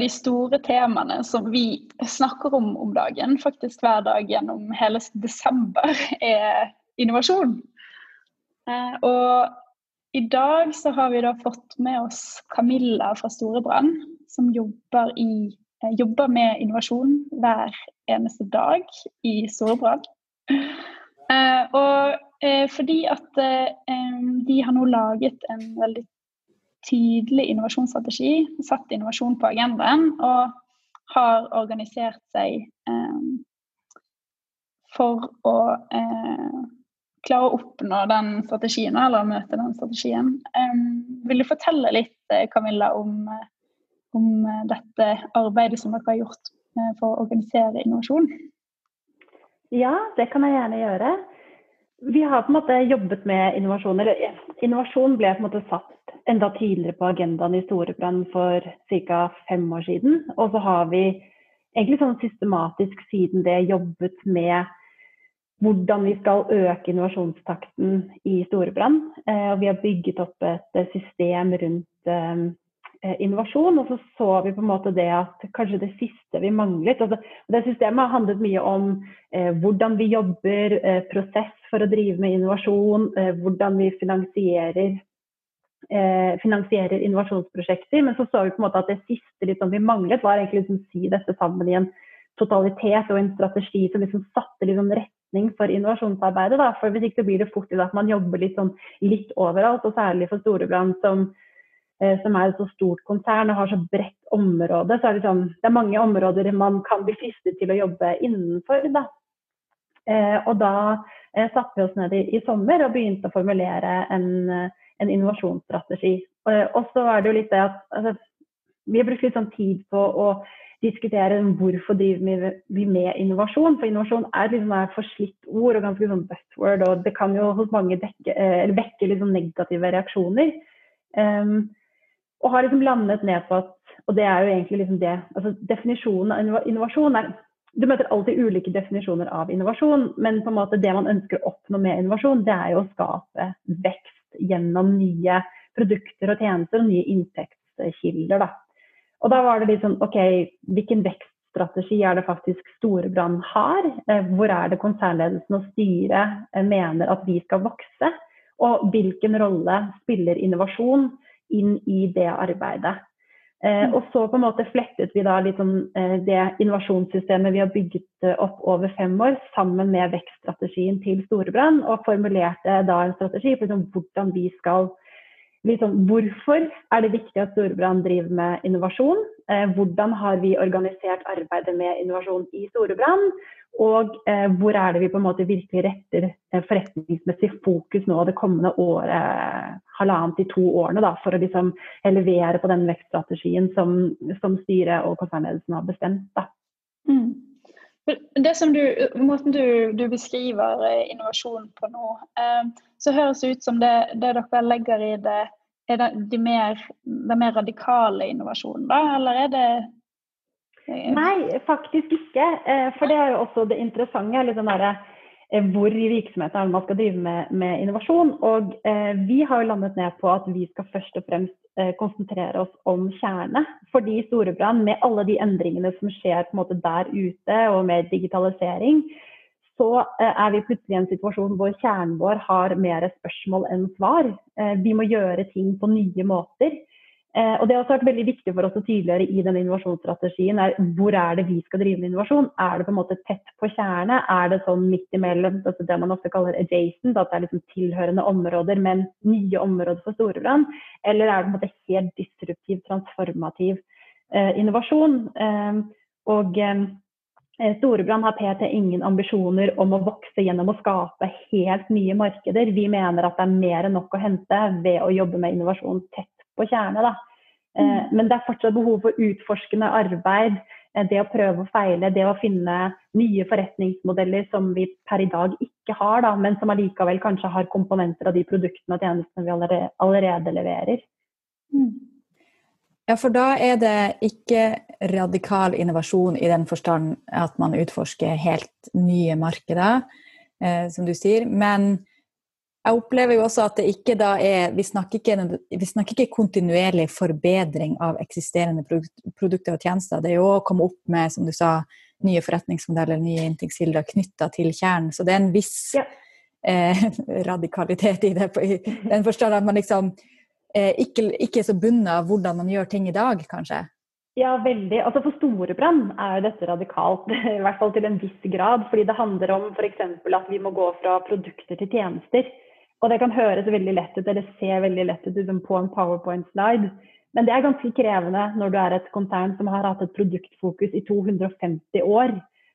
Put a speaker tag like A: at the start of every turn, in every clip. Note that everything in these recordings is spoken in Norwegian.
A: de store temaene som vi snakker om om dagen, faktisk hver dag gjennom hele desember, er innovasjon. Eh, og i dag så har vi da fått med oss Camilla fra Storebrand, som jobber, i, eh, jobber med innovasjon hver eneste dag i Storebrand. Eh, og fordi at de har nå laget en veldig tydelig innovasjonsstrategi, satt innovasjon på agendaen og har organisert seg for å klare å oppnå den strategien, eller møte den strategien. vil du fortelle litt, eh, Camilla, om, eh, om eh, dette arbeidet som dere har gjort for å organisere innovasjon?
B: Ja, det kan jeg gjerne gjøre. Vi har på en måte jobbet med innovasjon. eller Innovasjon ble på en måte satt enda tidligere på agendaen i Storebrand for ca. fem år siden. Og så har vi egentlig sånn systematisk siden det jobbet med hvordan vi skal øke innovasjonstakten i Storebrand. Eh, vi har bygget opp et eh, system rundt eh, innovasjon. Og så så vi på en måte det at kanskje det siste vi manglet altså, Det systemet har handlet mye om eh, hvordan vi jobber, eh, prosess for å drive med innovasjon, eh, hvordan vi finansierer, finansierer, innovasjonsprosjekter. Men så så vi på en måte at det siste liksom, vi manglet, var egentlig liksom, si dette sammen i en totalitet og en strategi som liksom satte liksom, retning for innovasjonsarbeidet. Da. For Hvis ikke så blir det fort til at man jobber litt, sånn, litt overalt, og særlig for Storebrand som, eh, som er et så stort konsern og har så bredt område. så er det, sånn, det er mange områder man kan bli fristet til å jobbe innenfor. Da. Eh, og da eh, satte vi oss ned i, i, sommer og begynte å formulere en, en innovasjonsstrategi. Og, og, så er det jo litt det at altså, vi har brukt litt sånn tid på å diskutere hvorfor driver vi med innovasjon. For innovasjon er liksom et forslitt ord og ganske sånn buzzword, og det kan jo hos mange dekke, vekke liksom negative reaksjoner. Um, og har liksom landet ned på at Og det er jo egentlig liksom det altså Definisjonen av innovasjon er Du møter alltid ulike definisjoner av innovasjon, men på en måte det man ønsker å oppnå med innovasjon, det er jo å skape vekst gjennom nye produkter og tjenester og nye inntektskilder. da. Og da var det litt sånn OK, hvilken vekststrategi er det faktisk Storebrand har? Eh, hvor er det konsernledelsen og styret eh, mener at vi skal vokse? Og hvilken rolle spiller innovasjon inn i det arbeidet? Eh, mm. og så på en måte flettet vi da litt sånn, det innovasjonssystemet vi har bygget opp over fem år, sammen med vekststrategien til Storebrand, og formulerte da en strategi for liksom, hvordan vi skal liksom, hvorfor er det viktig at Storebrand driver med innovasjon? Eh, hvordan har vi organisert arbeidet med innovasjon i Storebrand? Og eh, hvor er det vi på en måte virkelig retter eh, forretningsmessig fokus nå det kommende året, halvannet til to årene, da, for å liksom levere på den vekststrategien som, som styret og konsernledelsen har bestemt. Da. Mm.
A: Det som du, Måten du, du beskriver eh, innovasjon på nå, eh, så høres det ut som det, det dere legger i det, er det de mer, den mer radikale innovasjonen, da? Eller er det
B: eh... Nei, faktisk ikke. Eh, for det er jo også det interessante. sånn der, eh, hvor i virksomheten er man skal drive med, med innovasjon. Og eh, vi har jo landet ned på at vi skal først og fremst Eh, konsentrere oss om kjerne. Fordi Storebrand, med alle de endringene som skjer på en måte der ute, og med digitalisering, så eh, er vi plutselig i en situasjon hvor kjernen vår har mer spørsmål enn svar. Eh, vi må gjøre ting på nye måter. Eh, og Det har også vært veldig viktig for oss å tydeliggjøre i den innovasjonsstrategien. er Hvor er det vi skal drive med innovasjon? Er det på en måte tett på kjerne? Er det sånn midt imellom altså det man ofte kaller adjacent, at det er liksom tilhørende områder, men nye områder for Storebrand? Eller er det på en måte helt disruptiv, transformativ eh, innovasjon? Eh, og eh, Storebrand har PT ingen ambisjoner om å vokse gjennom å skape helt nye markeder. Vi mener at det er mer enn nok å hente ved å jobbe med innovasjon tett på kjerne. Da. Eh, mm. Men det er fortsatt behov for utforskende arbeid. Eh, det å prøve og feile, det å finne nye forretningsmodeller som vi per i dag ikke har, da, men som allikevel kanskje har komponenter av de produktene og tjenestene vi allerede, allerede leverer. Mm.
C: Ja, for da er det ikke radikal innovasjon i den forstand at man utforsker helt nye markeder, eh, som du sier. Men Jeg opplever jo også at det ikke da er Vi snakker ikke, vi snakker ikke kontinuerlig forbedring av eksisterende produkter og tjenester. Det er jo å komme opp med, som du sa, nye forretningsmodeller, nye inntektskilder knytta til kjernen. Så det er en viss ja. eh, radikalitet i det, i den forstand at man liksom eh, ikke, ikke er så bundet av hvordan man gjør ting i dag, kanskje.
B: Ja, veldig. Altså For Storebrand er jo dette radikalt, i hvert fall til en viss grad. Fordi det handler om f.eks. at vi må gå fra produkter til tjenester. Og det kan høres veldig lett ut, eller se veldig lett ut liksom, på en powerpoint-slide. Men det er ganske krevende når du er et konsern som har hatt et produktfokus i 250 år.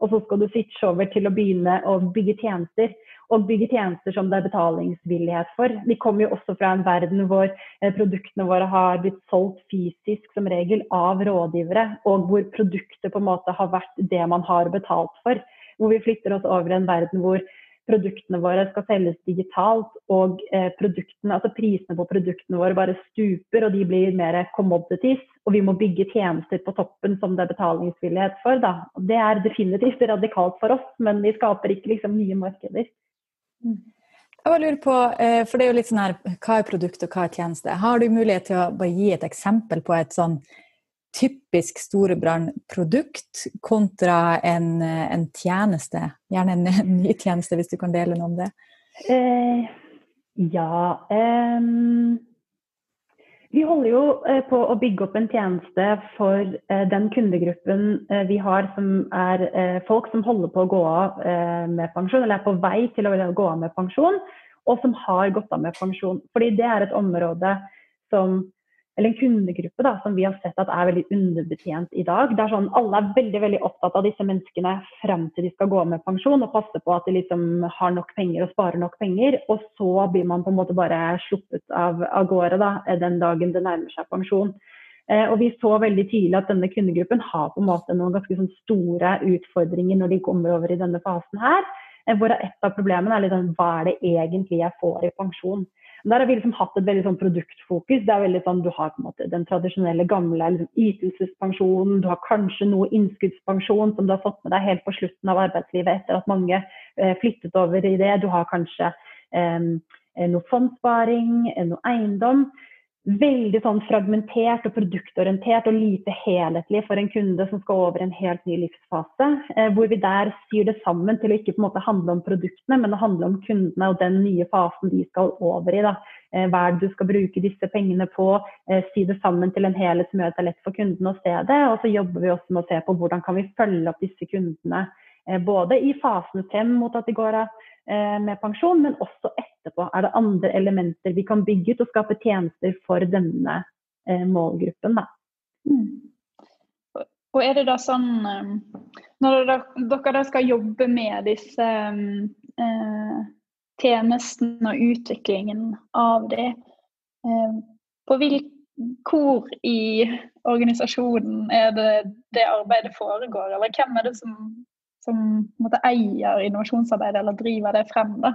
B: Og så skal du switche over til å begynne å bygge tjenester. Og bygge tjenester som det er betalingsvillighet for. Vi kommer jo også fra en verden hvor eh, produktene våre har blitt solgt fysisk som regel av rådgivere, og hvor produktet på en måte har vært det man har betalt for. Hvor vi flytter oss over i en verden hvor produktene våre skal selges digitalt, og eh, altså prisene på produktene våre bare stuper, og de blir mer commodities. Og vi må bygge tjenester på toppen som det er betalingsvillighet for. Da. Det er definitivt radikalt for oss, men vi skaper ikke liksom, nye markeder.
C: Jeg bare lurer på, eh, for det er jo litt sånn her, Hva er produkt og hva er tjeneste? Har du mulighet til å bare gi et eksempel på et sånn typisk Storebrand-produkt kontra en, en, tjeneste? Gjerne en, ny tjeneste, hvis du kan dele noe om det?
B: Eh, ja Eh, Vi holder jo eh, på å bygge opp en tjeneste for eh, den kundegruppen eh, vi har som er eh, folk som holder på å gå av med pensjon, eller er på vei til å gå av med pensjon, og som har gått av med pensjon. Fordi det er et område som eller en kundegruppe da, som vi har sett at er veldig underbetjent i dag. Det er sånn, Alle er veldig veldig opptatt av disse menneskene fram til de skal gå med pensjon, og passe på at de liksom har nok penger og sparer nok penger. Og så blir man på en måte bare sluppet av, av gårde da, den dagen det nærmer seg pensjon. Eh, og Vi så veldig tydelig at denne kundegruppen har på en måte noen ganske sånn store utfordringer når de kommer over i denne fasen her. Eh, hvor et av problemene er litt sånn, hva er det egentlig jeg får i pensjon. Der har vi liksom hatt et veldig sånn produktfokus. Det er veldig sånn, Du har på en måte den tradisjonelle, gamle liksom, ytelsespensjonen. Du har kanskje noe innskuddspensjon som du har fått med deg helt på slutten av arbeidslivet etter at mange eh, flyttet over i det. Du har kanskje eh, noe fondssparing, noe eiendom veldig sånn fragmentert og produktorientert og lite helhetlig for en kunde som skal over en helt ny livsfase. Eh, hvor vi der syr det sammen til å ikke på en måte handle om produktene, men å handle om kundene og den nye fasen de skal over i. Da. Eh, hva er det du skal bruke disse pengene på? Eh, sy det sammen til en helhet som gjør at det er lett for kunden å se det. Og så jobber vi også med å se på hvordan kan vi følge opp disse kundene. Eh, både i fasen frem mot at de går av Eh, med pensjon, men også etterpå er det andre elementer vi kan bygge ut og skape tjenester for denne eh, målgruppen. Da.
A: Mm. Og er det da sånn eh, Når dere da skal jobbe med disse eh, tjenestene og utviklingen av det, eh, på hvilken hvor i organisasjonen er det det arbeidet foregår, eller hvem er det som som måtte, eier innovasjonsarbeidet eller driver det frem? da?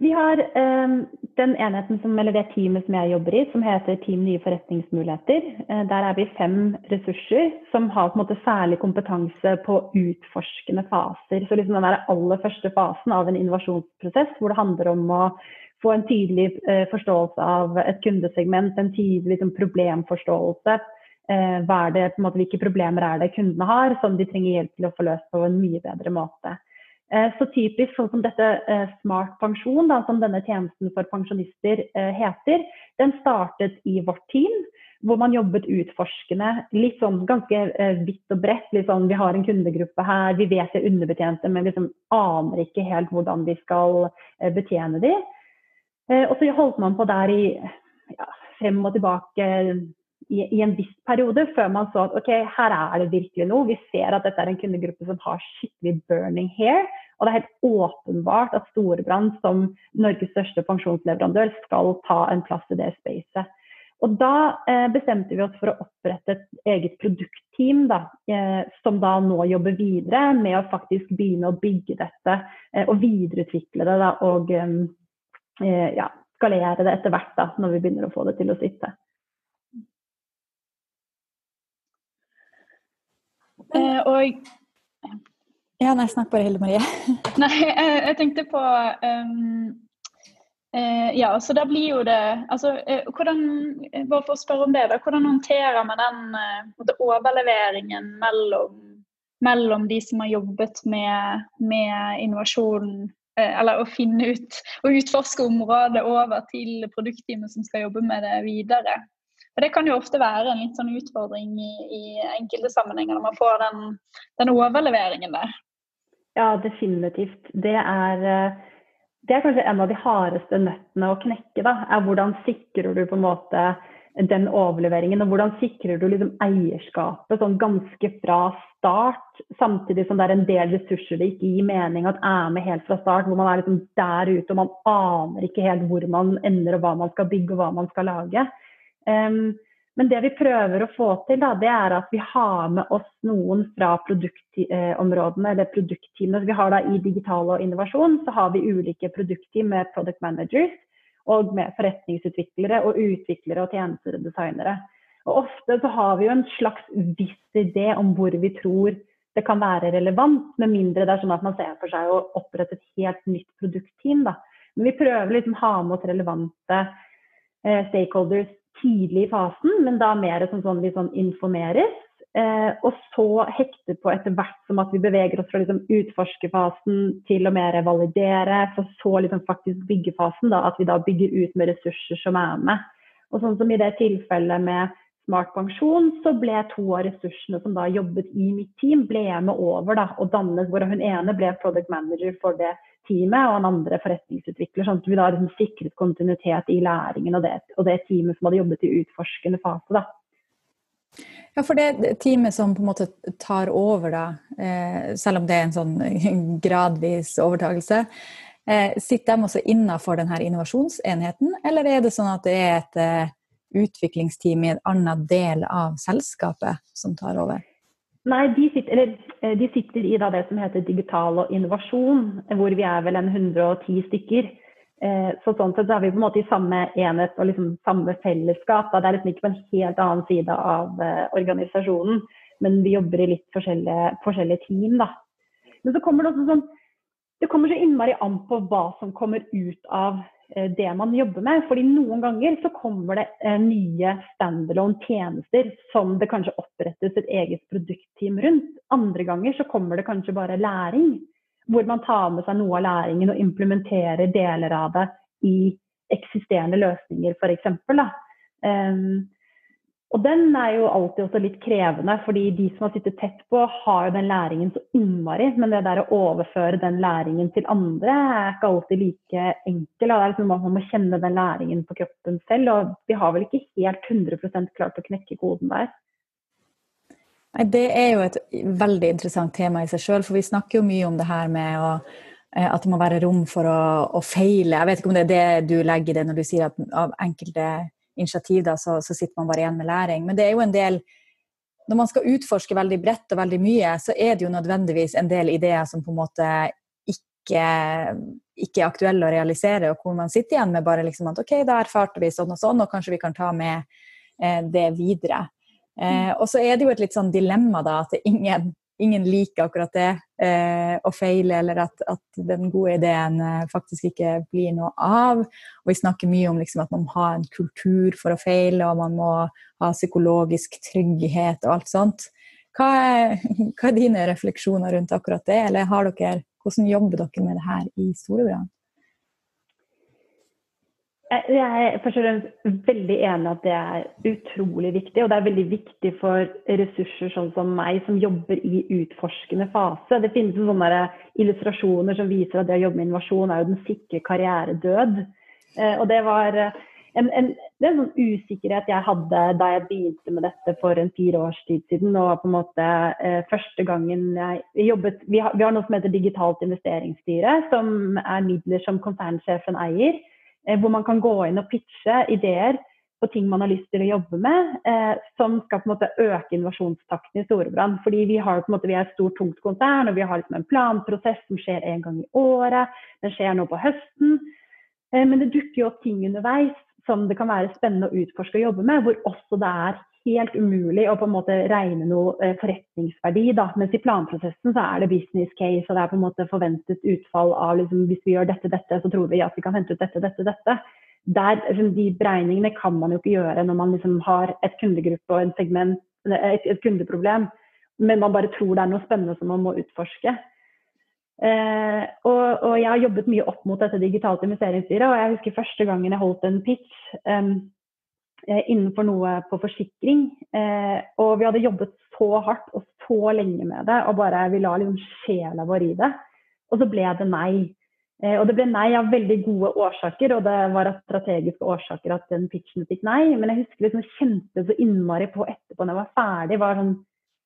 B: Vi har um, den enheten som, eller det teamet som jeg jobber i, som heter Team nye forretningsmuligheter. Uh, der er vi fem ressurser som har på en måte særlig kompetanse på utforskende faser. Så liksom den aller første fasen av en innovasjonsprosess, hvor det handler om å få en tydelig uh, forståelse av et kundesegment, en tydelig liksom, problemforståelse Eh, det, måte, hvilke problemer er det kundene har som de trenger hjelp til å få løst på en mye bedre måte. Eh, så typisk sånn som dette eh, Smart pensjon, da, som denne tjenesten for pensjonister heter, den startet i vårt team. Hvor man jobbet utforskende, litt sånn ganske vidt og bredt. Litt sånn, vi har en kundegruppe her, vi vet de er underbetjente, men liksom aner ikke helt hvordan vi skal betjene de. Og så holdt man på der i ja, frem og tilbake i, i, en viss periode, før man så at ok, her er det virkelig noe. Vi ser at dette er en kundegruppe som har skikkelig burning hair. Og det er helt åpenbart at Storebrand som Norges største pensjonsleverandør skal ta en plass i det spacet. Og da eh, bestemte vi oss for å opprette et eget produktteam da, eh, som da nå jobber videre med å faktisk begynne å bygge dette eh, og videreutvikle det da, og eh, ja, skalere det etter hvert da, når vi begynner å få det til å sitte.
A: Eh, og
C: Ja, nei, snakk bare, Hilde Marie.
A: nei, jeg, jeg, tenkte på um, Eh, ja, så da blir jo det altså, eh, hvordan, Bare for å spørre om det, da, hvordan håndterer man den eh, overleveringen mellom, mellom, de som har jobbet med, med innovasjon, eh, eller å finne ut og utforske området, over til produktteamet som skal jobbe med det videre? For Det kan jo ofte være en litt sånn utfordring i, i enkelte sammenhenger når man får den, den overleveringen der.
B: Ja, definitivt. Det er eh, det er kanskje en av de hardeste nøttene å knekke. da, er Hvordan sikrer du på en måte den overleveringen, og hvordan sikrer du liksom eierskapet sånn ganske fra start, samtidig som det er en del ressurser det ikke gir mening at er med helt fra start, hvor man er liksom der ute og man aner ikke helt hvor man ender og hva man skal bygge og hva man skal lage. Men det vi prøver å få til, da, det er at vi har med oss noen fra produktområdene eller produktteamene. Vi har da I digital og innovasjon så har vi ulike produktteam med product managers og med forretningsutviklere og utviklere og tjenestedesignere. Og Ofte så har vi jo en slags viss idé om hvor vi tror det kan være relevant, med mindre det er sånn at man ser for seg å opprette et helt nytt produktteam. Da. Men vi prøver liksom å ha med oss relevante eh, stakeholders tidlig i fasen, men da mer som sånn vi sånn informeres. Eh, og så hekte på etter hvert som at vi beveger oss fra liksom utforskerfasen til å mer validere, for så liksom faktisk byggefasen, da, at vi da bygger ut med ressurser som er med. Og sånn som i det tilfellet med Smart pensjon, så ble to av ressursene som da jobbet i mitt team, ble med over da, og dannet, hvor hun ene ble product manager for det teamet, og en andre forretningsutvikler. Sånn at vi da liksom sikret kontinuitet i læringen og det, og det teamet som hadde jobbet i utforskende fase. da.
C: Ja, for det teamet som på en måte tar over, da, eh, selv om det er en sånn gradvis overtakelse, eh, sitter de også innafor denne innovasjonsenheten, eller er det sånn at det er et eh, utviklingsteam i en annen del av selskapet som tar over?
B: Nei, de sitter, eller, de sitter i det som heter digital og innovasjon, hvor vi er vel en 110 stykker. Eh, så sånn sett så er vi på en måte i samme enhet og liksom samme fellesskap. Det er liksom ikke på en helt annen side av uh, organisasjonen, men vi jobber i litt forskjellige, forskjellige team. Da. Men så kommer det også sånn Det kommer så innmari an på hva som kommer ut av Eh, det man jobber med. fordi noen ganger så kommer det eh, nye standalone tjenester som det kanskje opprettes et eget produktteam rundt. Andre ganger så kommer det kanskje bare læring. Hvor man tar med seg noe av læringen og implementerer deler av det i eksisterende løsninger, f.eks. Um, og den er jo alltid også litt krevende, fordi de som har sittet tett på, har jo den læringen så innmari. Men det der å overføre den læringen til andre er ikke alltid like enkel. Liksom Man må kjenne den læringen på kroppen selv, og vi har vel ikke helt 100% klart å knekke koden der.
C: Nei, Det er jo et veldig interessant tema i seg sjøl, for vi snakker jo mye om det her med å, eh, at det må være rom for å, å, feile. Jeg vet ikke om det er det du legger i det når du sier at av enkelte initiativ, da, så, så, sitter man bare igjen med læring. Men det er jo en del Når man skal utforske veldig bredt og veldig mye, så er det jo nødvendigvis en del ideer som på en måte ikke, ikke er aktuelle å realisere, og hvor man sitter igjen med bare liksom at OK, da erfarte vi sånn og sånn, og kanskje vi kan ta med eh, det videre. Eh, og så er det jo et litt sånn dilemma da, at ingen ingen liker akkurat det, eh, å feile, eller at, at, den gode ideen eh, faktisk ikke blir noe av. Og vi snakker mye om liksom, at man må ha en kultur for å feile, og man må ha psykologisk trygghet og alt sånt. Hva er, hva er dine refleksjoner rundt akkurat det, eller dere, hvordan jobber dere med det her i Storebrand?
B: Jeg er først og fremst veldig enig at det er utrolig viktig. Og det er veldig viktig for ressurser sånn som meg, som jobber i utforskende fase. Det finnes sånne illustrasjoner som viser at det å jobbe med innovasjon er jo den sikre karrieredød. Eh, og det var eh, en, en, det en sånn usikkerhet jeg hadde da jeg begynte med dette for en fire års tid siden. Og på en måte eh, første gangen jeg jobbet Vi har, vi har noe som heter Digitalt investeringsstyre, som er midler som konsernsjefen eier. Eh, hvor man kan gå inn og pitche ideer på ting man har lyst til å jobbe med, eh, som skal på en måte øke innovasjonstakten i Storebrand. Fordi vi, har, på en måte, vi er et stort, tungt konsern, og vi har liksom en planprosess som skjer en gang i året. Den skjer nå på høsten. Eh, men det dukker jo opp ting underveis som det kan være spennende å utforske og jobbe med, hvor også det er helt umulig å på en måte regne noe eh, forretningsverdi. Da. Mens i planprosessen så er det business case, og det er på en måte forventet utfall av liksom, hvis vi gjør dette, dette, så tror vi at vi kan hente ut dette, dette, dette. Der, liksom, de beregningene kan man jo ikke gjøre når man liksom har et kundegruppe og en segment, et, et kundeproblem, men man bare tror det er noe spennende som man må utforske. Eh, og, og, jeg har jobbet mye opp mot dette digitalt investeringsstyret, og jeg husker første gangen jeg holdt en pitch. Um, innenfor noe på forsikring. Eh, og vi hadde jobbet så hardt og så lenge med det, og bare vi la liksom sjela vår i det. Og så ble det nei. Eh, og det ble nei av veldig gode årsaker, og det var av strategiske årsaker at den pitchen fikk nei. Men jeg husker liksom kjente så innmari på etterpå når jeg var ferdig, var sånn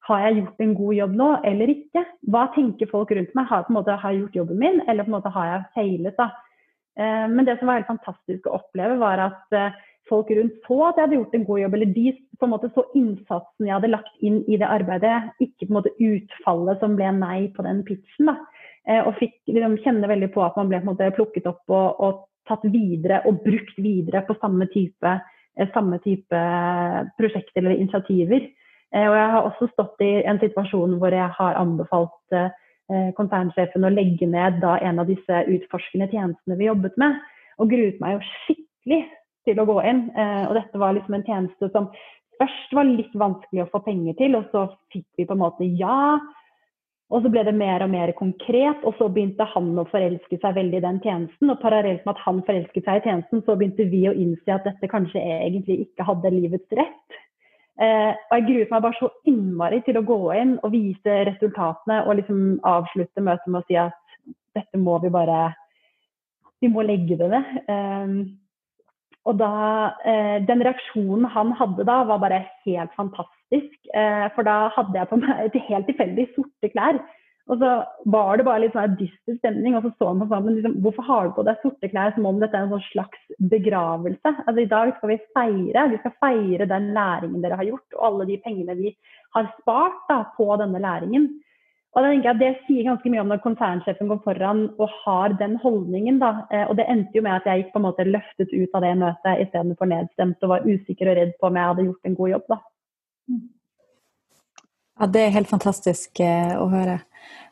B: Har jeg gjort en god jobb nå, eller ikke? Hva tenker folk rundt meg? Har måte har jeg gjort jobben min, eller på en måte har jeg feilet? da? Men det som var helt fantastisk å oppleve, var at folk rundt så at jeg hadde gjort en god jobb, eller de på en måte så innsatsen jeg hadde lagt inn i det arbeidet, ikke på en måte utfallet som ble nei på den pitchen. da. Eh, og fikk liksom, kjenne veldig på at man ble på en måte plukket opp og, og tatt videre og brukt videre på samme type, eh, samme type prosjekter eller initiativer. Eh, og jeg har også stått i en situasjon hvor jeg har anbefalt konsernsjefen å legge ned da en av disse utforskende tjenestene vi jobbet med. Og gruet meg jo skikkelig til å gå inn. Eh, og dette var liksom en tjeneste som først var litt vanskelig å få penger til, og så fikk vi på en måte ja. Og så ble det mer og mer konkret, og så begynte han å forelske seg veldig i den tjenesten. Og parallelt med at han forelsket seg i tjenesten, så begynte vi å innse at dette kanskje egentlig ikke hadde livets rett. Eh, og jeg gruet meg bare så innmari til å gå inn og vise resultatene og liksom avslutte møtet med å si at dette må vi bare Vi må legge det ned. Eh, og da, eh, Den reaksjonen han hadde da, var bare helt fantastisk. Eh, for da hadde jeg på meg et helt tilfeldig sorte klær. Og så var det bare litt sånn dyster stemning. Og så så han på meg liksom, hvorfor har du på deg sorte klær som om dette er en sånn slags begravelse. Altså I dag skal vi feire. Vi skal feire den læringen dere har gjort, og alle de pengene vi har spart da, på denne læringen. Og da tenker jeg at Det sier ganske mye om når konsernsjefen går foran og har den holdningen. da, eh, og Det endte jo med at jeg gikk på en måte løftet ut av det møtet istedenfor nedstemt og var usikker og redd på om jeg hadde gjort en god jobb. da.
C: Ja, Det er helt fantastisk eh, å høre.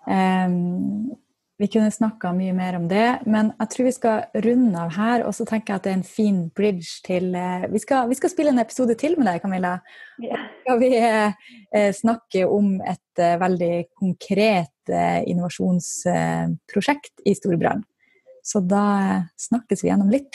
C: Um, vi kunne snakka mye mer om det, men jeg tror vi skal runde av her. Og så tenker jeg at det er en fin bridge til uh, vi, skal, vi, skal, spille en episode til med deg, Camilla. Yeah. skal vi uh, snakke om et uh, veldig konkret innovasjonsprosjekt i Storbrann. Så da snakkes vi gjennom litt.